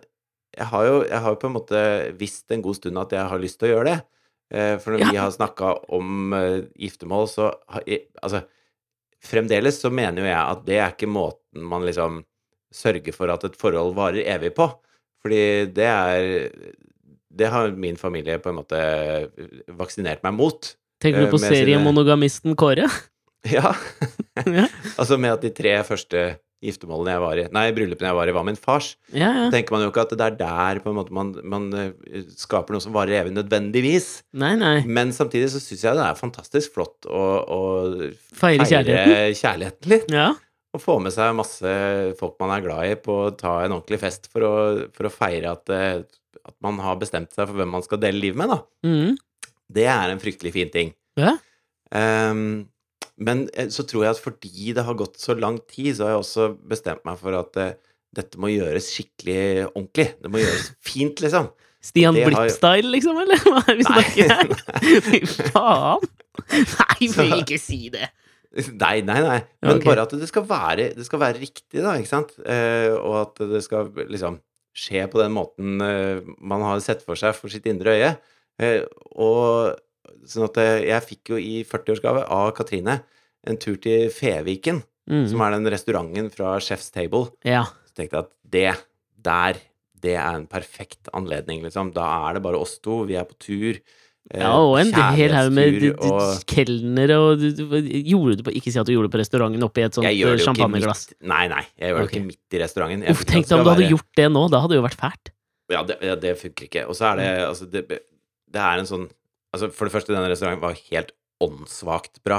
jeg har, jo, jeg har jo på en måte visst en god stund at jeg har lyst til å gjøre det. Eh, for når vi har snakka om eh, giftermål, så har jeg, Altså, fremdeles så mener jo jeg at det er ikke måten man liksom sørger for at et forhold varer evig på. Fordi det er Det har min familie på en måte vaksinert meg mot. Tenker Eh, du på seriemonogamisten Kåre? Ja. Ja, altså med at de tre første giftermålene jeg var i Nei, bryllupene jeg var i, var min fars. ja. ja. tenker man jo ikke at det er der på en måte man, man eh, skaper noe som varer evig, nødvendigvis. Nei, nei. Men samtidig så syns jeg det er fantastisk flott å, å Feire kjærligheten. kjærligheten litt. Ja. Og få med seg masse folk man er glad i, på å ta en ordentlig fest for å, for å feire at, eh, at man har bestemt seg for hvem man skal dele livet med, da. Mm. Det er en fryktelig fin ting. Ja. Um, men eh, så tror jeg at fordi det har gått så lang tid, så har jeg også bestemt meg for at uh, dette må gjøres skikkelig ordentlig. Det må gjøres fint, liksom. Stian Blipp-style, liksom, eller? Hva er det vi snakker her? Fy faen! Nei, vi vil ikke si det! Nei, nei, nei. Men okay. bare at det skal være, det skal være riktig, da, ikke sant? Uh, og at det skal liksom skje på den måten uh, man har sett for seg for sitt indre øye. Eh, og sånn at eh, jeg fikk jo i 40-årsgave av Katrine en tur til Feviken, som Mm. er den restauranten fra Chef's Table. Ja. Så tenkte jeg at det der, det er en perfekt anledning, liksom. Da er det bare oss to, vi er på tur. eh, Ja, og en hel haug med og kelnere og Gjorde du på Ikke si at du gjorde det på restauranten oppi et sånt champagneglass. Nei, nei, jeg gjør det okay. ikke midt i restauranten. Uff, tenk deg om du hadde være- gjort det nå. Da hadde det jo vært fælt. Ja, det, ja, det funker ikke. Og så er det altså det, det er en sånn Altså, for det første, denne restauranten var helt åndssvakt bra.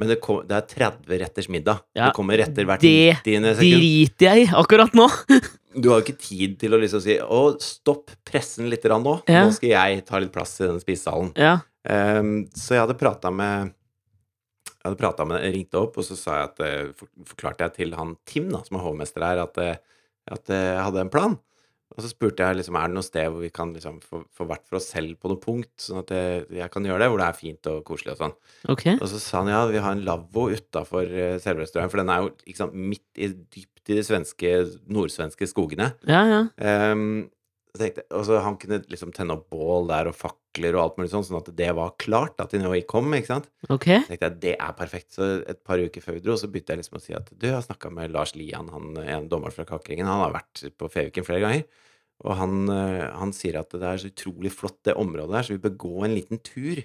Men det, kom, det er 30 retters middag. Ja, det kommer retter hvert det 90. sekund. Driter jeg i akkurat nå! Du har jo ikke tid til å liksom si Å, stopp pressen litt nå. Ja. Nå skal jeg ta litt plass i denne spisesalen. Ja. Um, så jeg hadde prata med Jeg hadde pratet med Jeg ringte opp, og så sa jeg at eh, forklarte jeg til han Tim, da, som er hovmester her, at, eh, at eh, jeg hadde en plan. Og så spurte jeg liksom, er det noe sted hvor vi kan liksom få, få vært for oss selv på noe punkt, sånn at jeg, jeg kan gjøre det, hvor det er fint og koselig og sånn. Okay. Og så sa han ja, vi har en lavvo utafor uh, selve restauranten, for den er jo liksom midt i, dypt i de svenske, nordsvenske skogene. Ja, ja. Så tenkte, og så han kunne liksom tenne opp bål der og fakler og alt mulig sånn, sånn at det var klart at de nå kom, ikke sant. Ok. Så tenkte jeg det er perfekt. Så et par uker før vi dro, så begynte jeg liksom å si at du, jeg har snakka med Lars Lian, han en dommer fra Kakeringen, han har vært på Feviken flere ganger. Og han, eh, han sier at det er så utrolig flott det området der, så vi bør gå en liten tur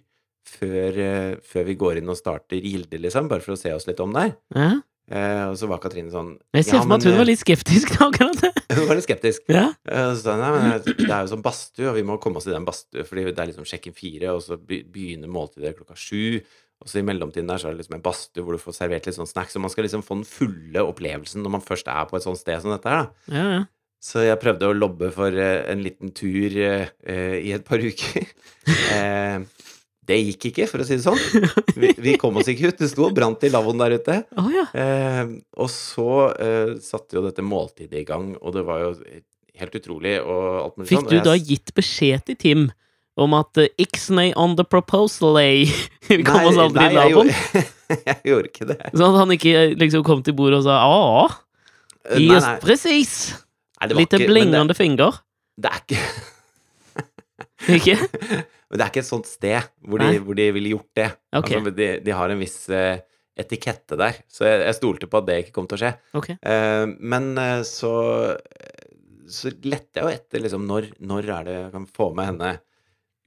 før, eh, før vi går inn og starter Gilde, liksom, bare for å se oss litt om der. Ja. Eh, og så var Katrine sånn Jeg ser for meg at hun var eh, litt skeptisk til akkurat det. Hun var litt skeptisk. Ja. Eh, Så sa hun nei, men det er jo sånn badstue, og vi må komme oss i den badstue, fordi det er liksom check-in fire, og så be- begynner måltidet klokka sju. Og så i mellomtiden der så er det liksom en badstue hvor du får servert litt sånn snacks, og man skal liksom få den fulle opplevelsen når man først er på et sånt sted som dette her, da. Ja, ja. Så jeg prøvde å lobbe for en liten tur eh, i et par uker. Eh, det gikk ikke, for å si det sånn. Vi, vi kom oss ikke ut. Det sto og brant i lavvoen der ute. Oh, ja. Eh, og så eh, satte jo dette måltidet i gang, og det var jo helt utrolig og alt mulig Fikk sånn. du jeg da gitt beskjed til Tim om at Ixnay on the proposal lay Vi kom oss aldri i lavvoen? jeg jeg gjorde ikke det. Sånn at han ikke eh, liksom kom til bordet og sa ja, gi oss presis! Litt nei, det blingende finger. Det, er ikke, Ikke? men det er ikke et sånt sted hvor de, hvor de ville gjort det. Okay. Altså, de, de har en viss eh, etikette der, så jeg, jeg stolte på at det ikke kom til å skje. Okay. Uh, men eh, så Så lette jeg jo etter liksom når, når er det jeg kan få med henne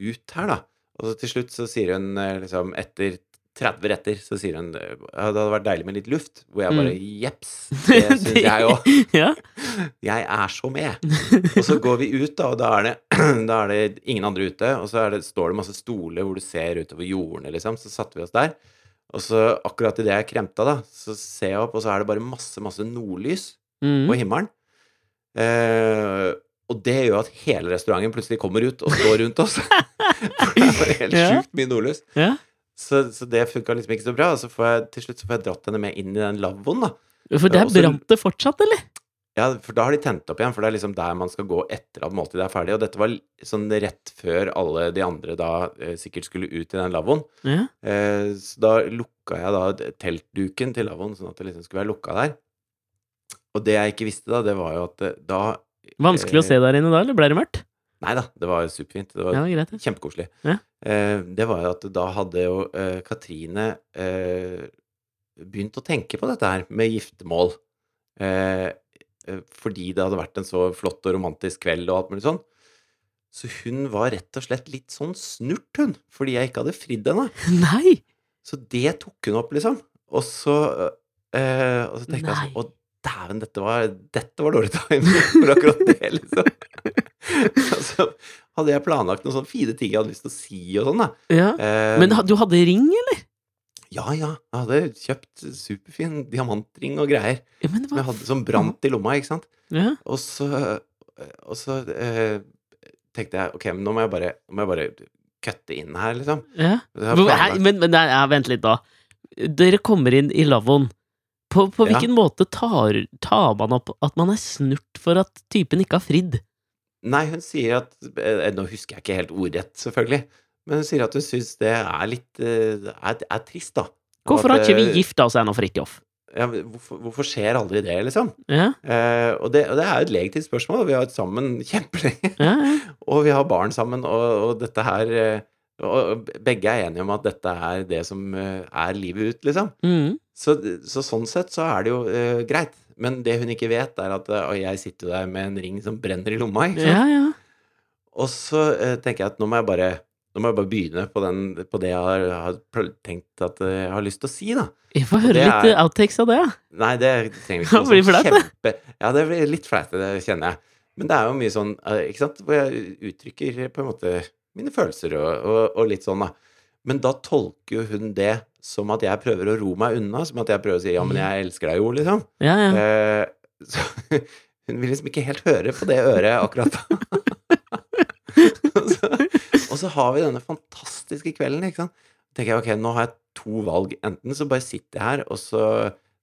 ut her, da. Og så til slutt så sier hun liksom etter 30 retter, så sier hun det hadde vært deilig med litt luft. Hvor jeg bare jepps, det syns jeg òg. ja. Jeg er så med. Og så går vi ut, da, og da er det, da er det ingen andre ute. Og så det, står det masse stoler hvor du ser utover jordene, liksom. Så satte vi oss der. Og så akkurat idet jeg kremta, da, så ser jeg opp, og så er det bare masse, masse nordlys Mm. på himmelen. Eh, og det gjør at hele restauranten plutselig kommer ut og står rundt oss. Det er helt sjukt mye nordlys. Ja. Så, så det funka liksom ikke så bra. Og så får jeg, til slutt så får jeg dratt henne med inn i den lavvoen, da. For der brant det fortsatt, eller? Ja, for da har de tent opp igjen, for det er liksom der man skal gå etter at måltidet er ferdig. Og dette var sånn rett før alle de andre da eh, sikkert skulle ut i den lavvoen. Ja. Eh, så da lukka jeg da teltduken til lavvoen, sånn at det liksom skulle være lukka der. Og det jeg ikke visste da, det var jo at eh, da Vanskelig å se der inne da, eller ble det mørkt? Nei da, det var superfint. Det var Ja, greit. ja. kjempekoselig. Ja. Eh, det var jo at da hadde jo eh, Katrine eh, begynt å tenke på dette her med giftermål. Eh, eh, fordi det hadde vært en så flott og romantisk kveld og alt mulig sånn. Så hun var rett og slett litt sånn snurt, hun, fordi jeg ikke hadde fridd henne. Nei! Så det tok hun opp, liksom. Og så, eh, og så tenkte jeg sånn Å, dæven, dette var, dette var dårlig timing for akkurat det, liksom. og så hadde jeg planlagt noen sånne fine ting jeg hadde lyst til å si og sånn, da. Ja. Eh, Men du hadde ring, eller? ja, ja. Jeg hadde kjøpt superfin diamantring og greier. Ja, men Som jeg hadde som brant i lomma, ikke sant. Ja. Og så, og så eh, tenkte jeg ok, men nå må jeg bare, må jeg bare kutte inn her, liksom. ja. Men, men nei, ja, vent litt, da. Dere kommer inn i lavvoen. På, på hvilken måte tar, tar man opp at man er snurt for at typen ikke har fridd? Nei, hun sier at eh, Nå husker jeg ikke helt ordrett, selvfølgelig. Men hun sier at hun syns det er litt eh, er, er trist, da. Hvorfor har ikke vi eh, gifta oss ennå, Fridtjof? Ja, hvorfor, hvorfor skjer aldri det, liksom? Ja, Eh, og, det, og det er jo et legitimt spørsmål. Vi har vært sammen kjempelenge. ja, ja. Og vi har barn sammen, og, og dette her Og begge er enige om at dette er det som er livet ut, liksom. Mm. Så, så sånn sett så er det jo eh, greit. Men det hun ikke vet, er at eh, Og jeg sitter jo der med en ring som brenner i lomma, ikke sant. ja, ja. Og så eh, tenker jeg at nå må jeg bare må jeg bare begynne på, den, på det jeg har, har tenkt at eh, jeg har lyst til å si, da. Jeg får høre litt er- outtakes av det. ja. Nei, det trenger vi ikke. Det blir flaut, det. Ja, det blir litt flaut, det kjenner jeg. Men det er jo mye sånn, eh, ikke sant, hvor jeg uttrykker på en måte mine følelser og, og, og litt sånn, da. Men da tolker jo hun det som at jeg prøver å ro meg unna, som at jeg prøver å si 'ja, men jeg elsker deg jo', liksom. Ja, ja. Eh, så hun vil liksom ikke helt høre på det øret akkurat og, så, og så har vi denne fantastiske kvelden, ikke sant. tenker jeg ok, nå har jeg to valg. Enten så bare sitter jeg her, og så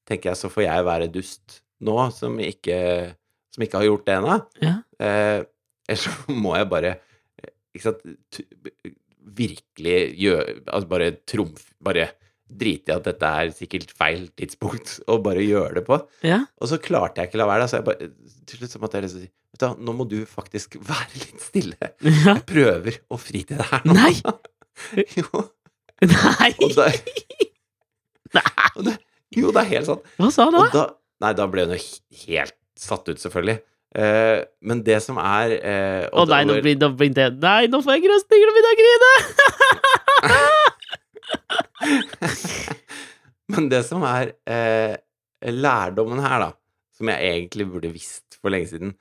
tenker jeg så får jeg være dust nå, som ikke, som ikke har gjort det ennå. ja. Eh, Eller så må jeg bare eh, ikke sant, virkelig gjøre Altså bare trumf Bare drite i at dette er sikkert feil tidspunkt, og bare gjøre det på. ja. Og så klarte jeg ikke la være, da, så jeg bare Til slutt så måtte jeg liksom si Vet du nå må du faktisk være litt stille. ja. Jeg prøver å fri til det her nå. Nei! jo, Nei! og da, og da, jo, det er helt sant. Hva sa du da? da Nei, da ble hun jo helt satt ut, selvfølgelig. Eh, men det som er eh, Å nei, nå blir, nå blir det Nei, nå får jeg grøsninger og begynner å grine! Men det som er eh, lærdommen her, da, som jeg egentlig burde visst for lenge siden,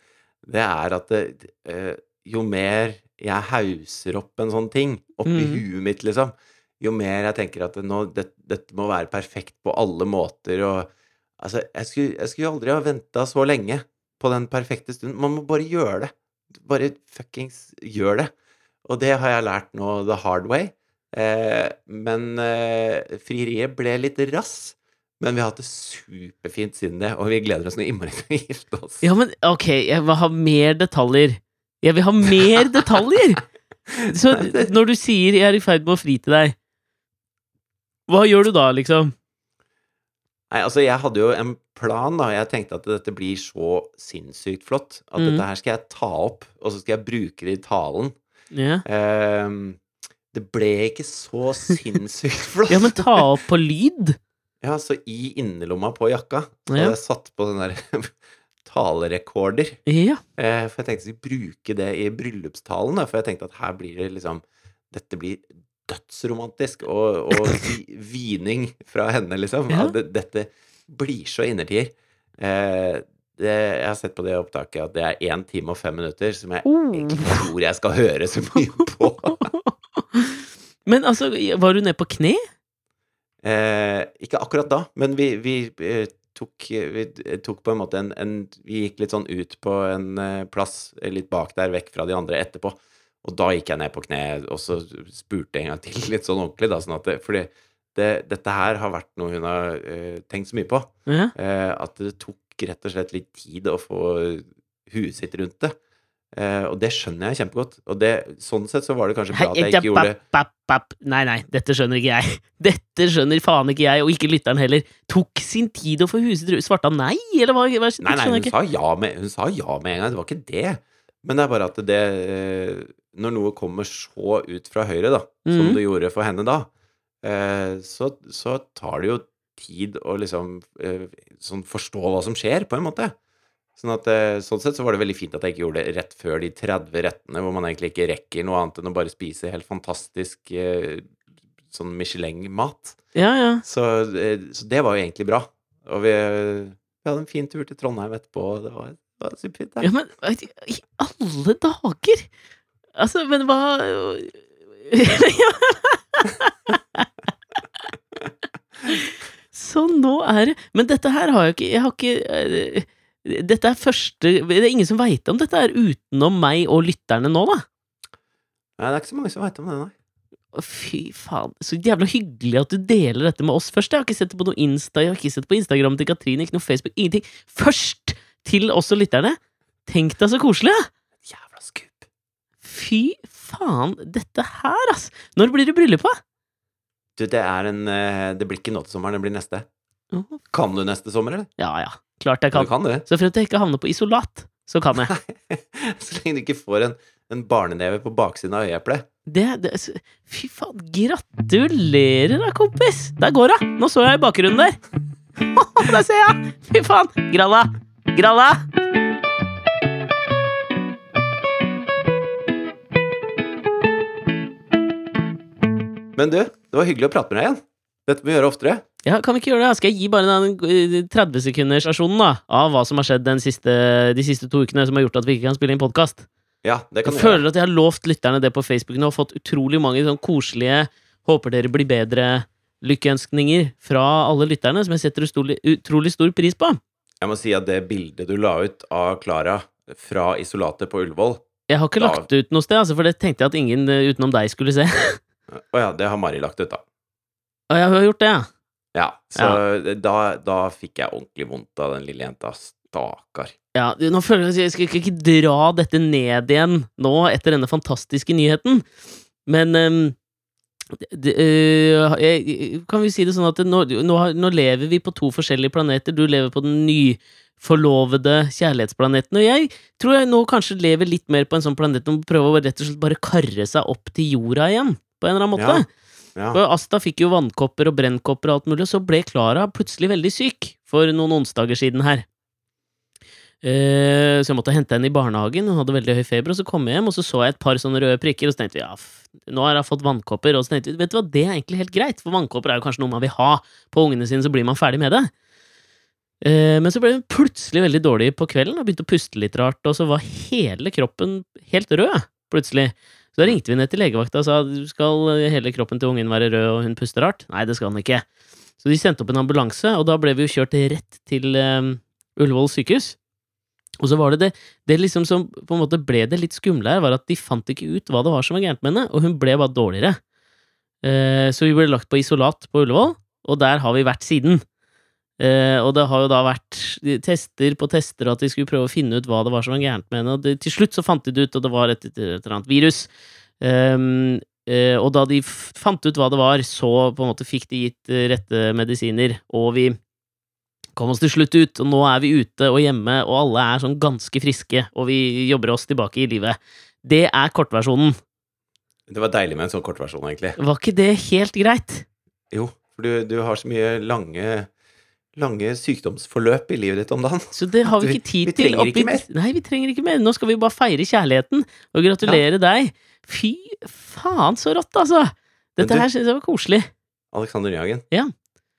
det er at det, eh, jo mer jeg hauser opp en sånn ting oppi mm. huet mitt, liksom, jo mer jeg tenker at det, nå, det, dette må være perfekt på alle måter, og altså, jeg skulle, jeg skulle aldri ha venta så lenge på den perfekte stunden. Man må bare gjøre det. Bare fuckings gjør det. Og det har jeg lært nå the hard way. Eh, men eh, frieriet ble litt rass. Men vi har hatt det superfint siden det, og vi gleder oss noe innmari til å gifte oss. Ja, men ok, jeg vil ha mer detaljer. Jeg vil ha mer detaljer! Så når du sier 'jeg er i ferd med å fri til deg', hva gjør du da, liksom? Nei, altså, jeg hadde jo en plan, da. Jeg tenkte at dette blir så sinnssykt flott. At mm. dette her skal jeg ta opp, og så skal jeg bruke det i talen. Ja, Ehm, det ble ikke så sinnssykt flott. ja men ta opp på lyd. Ja, så i innerlomma på jakka så Ja. jeg satt på den der talerekorder. Ja. Eh, for jeg tenkte jeg skulle bruke det i bryllupstalen, da, for jeg tenkte at her blir det liksom Dette blir dødsromantisk, og, og hvining vining fra henne, liksom. Ja. Det, dette blir så innertier. Eh, det, jeg har sett på det opptaket at det er én time og fem minutter, som jeg Oh. ikke tror jeg skal høre så mye på. Men altså, var du nede på kne? Eh, ikke akkurat da, men vi, vi eh, tok, vi tok på en måte en, en Vi gikk litt sånn ut på en eh, plass litt bak der, vekk fra de andre etterpå. Og da gikk jeg ned på kne, og så spurte jeg en gang til, litt sånn ordentlig, da, sånn at det, Fordi det, dette her har vært noe hun har uh, tenkt så mye på. Ja. uh, at det tok rett og slett litt tid å få huet sitt rundt det. Eh, og det skjønner jeg kjempegodt. Og det, sånn sett så var det kanskje bra at jeg ikke gjorde det. Nei, nei, dette skjønner ikke jeg. Dette skjønner faen ikke jeg, og ikke lytteren heller. Tok sin tid å få huset rundt Svarte han nei, eller hva? hva Nei, nei, hun sa ja med, hun sa ja med en gang. Det var ikke det. Men det er bare at det Når noe kommer så ut fra høyre, da, som Mhm. det gjorde for henne da, eh, så, så tar det jo tid å liksom eh, sånn forstå hva som skjer, på en måte. Sånn at eh, sånn sett så var det veldig fint at jeg ikke gjorde det rett før de 30 rettene, hvor man egentlig ikke rekker noe annet enn å bare spise helt fantastisk eh, sånn Michelin-mat. Ja, ja. Så, eh, så det var jo egentlig bra. Og vi, vi hadde en fin tur til Trondheim etterpå, og det var, det var superfint. Ja, men i alle dager! Altså, men hva Så nå er det Men dette her har jeg ikke Jeg har ikke eh, Dette er første Det er ingen som veit om dette er utenom meg og lytterne nå, da. Nei, det er ikke så mange som veit om det, nei. Fy faen, så jævla hyggelig at du deler dette med oss først. Jeg har ikke sett det på noe Insta, jeg har ikke sett det på Instagram til Katrine, ikke noe Facebook, ingenting. Først til oss og lytterne! Tenk deg så koselig! Ja. Fy faen, dette her, ass! Når blir det bryllupet? Du, det er en eh, Det blir ikke nå til sommeren, det blir neste. Åh, Kan du neste sommer, eller? Ja ja, klart jeg kan. Du kan. det. Så fremt jeg ikke havner på isolat, så kan jeg. Så lenge du ikke får en, en barneneve på baksiden av øyeeplet. Det, det, fy faen, gratulerer da, kompis! Der går hun! Nå så jeg i bakgrunnen der. Der ser jeg! Fy faen! Gralla! Gralla! Men du, det var hyggelig å prate med deg igjen. Dette må vi gjøre oftere. Ja, Kan vi ikke gjøre det? Skal jeg gi bare den eh, 30 sekunders versjonen av hva som har skjedd den siste, de siste to ukene som har gjort at vi ikke kan spille inn podkast? Ja, det kan Jeg gjøre. føler at jeg har lovt lytterne det på Facebook nå, og fått utrolig mange sånn koselige 'håper dere blir bedre'-lykkeønskninger fra alle lytterne, som jeg setter utrolig, utrolig stor pris på. Jeg må si at det bildet du la ut av Klara fra isolatet på Ullevål Jeg har ikke Da- lagt det ut noe sted, altså, for det tenkte jeg at ingen eh, utenom deg skulle se. Å ja, det har Mari lagt ut, da. Åja, hun har gjort det, ja. Ja, så Da, da fikk jeg ordentlig vondt av den lille jenta. Stakkar. Ja, du, nå føler jeg at jeg skal ikke, dra dette ned igjen nå etter denne fantastiske nyheten, men um, det, det, jeg, Kan vi si det sånn at nå, nå, nå lever vi på to forskjellige planeter. Du lever på den nyforlovede kjærlighetsplaneten, og jeg tror jeg nå kanskje lever litt mer på en sånn planet om å prøve å rett og slett bare karre seg opp til jorda igjen, på en eller annen måte. Ja. For Asta fikk jo vannkopper og brennkopper og alt mulig, og så ble Klara plutselig veldig syk for noen onsdager siden her. Uh, så jeg måtte hente henne i barnehagen, hun hadde veldig høy feber, og så kom jeg hjem, og så så jeg et par sånne røde prikker, og så tenkte vi ja, nå har hun fått vannkopper, og så tenkte vi vet du hva, det er egentlig helt greit, for vannkopper er jo kanskje noe man vil ha på ungene sine, så blir man ferdig med det. Eh, men så ble hun plutselig veldig dårlig på kvelden, og begynte å puste litt rart, og så var hele kroppen helt rød, plutselig. Så da ringte vi ned til legevakta og sa skal hele kroppen til ungen være rød, og hun puster rart? Nei, det skal han ikke. Så de sendte opp en ambulanse, og da ble vi jo kjørt rett til um, Ullevål sykehus. Og så var det det, det liksom som på en måte ble det litt skumle her, var at de fant ikke ut hva det var som var gærent med henne, og hun ble bare dårligere. Uh, så vi ble lagt på isolat på Ullevål, og der har vi vært siden. Eh, og det har jo da vært tester på tester, at de skulle prøve å finne ut hva det var som var gærent med henne, og det, til slutt så fant de det ut, og det var et, et, et eller annet virus. Um, eh, og da de fant ut hva det var, så på en måte fikk de gitt rette medisiner, og vi kom oss til slutt ut, og nå er vi ute og hjemme, og alle er sånn ganske friske, og vi jobber oss tilbake i livet. Det er kortversjonen. Det var deilig med en sånn kortversjon, egentlig. Var ikke det helt greit? Jo, for du, du har så mye lange, lange sykdomsforløp i livet ditt om dagen. Så det har vi Vi- ikke tid vi til. trenger ikke mer. Nei, vi trenger ikke mer. Nå skal vi bare feire kjærligheten, og gratulere deg. Fy faen, så rått, altså! Dette du- her synes jeg var koselig. Alexander Nyhagen. Ja.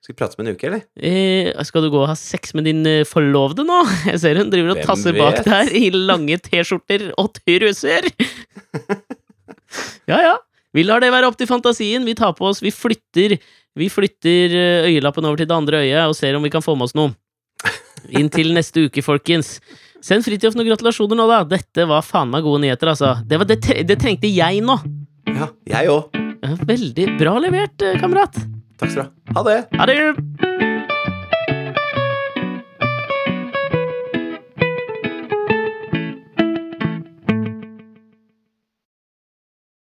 Skal vi prate med en uke, eller? Eh, skal du gå og ha sex med din forlovde forlovede nå? Jeg ser hun driver og Hvem tasser bak der i lange T-skjorter og truser. ja, ja. Vi lar det være opp til fantasien. Vi tar på oss Vi flytter Vi flytter eh, øyelappen over til det andre øyet og ser om vi kan få med oss noe. Inntil neste uke, folkens. Send Fridtjof noen gratulasjoner nå, da. Dette var faen meg gode nyheter, altså. Det, var det, tre- det trengte jeg nå. Ja, jeg òg. Veldig bra levert, eh, kamerat. Takk skal du ha. Ha det. Ha det!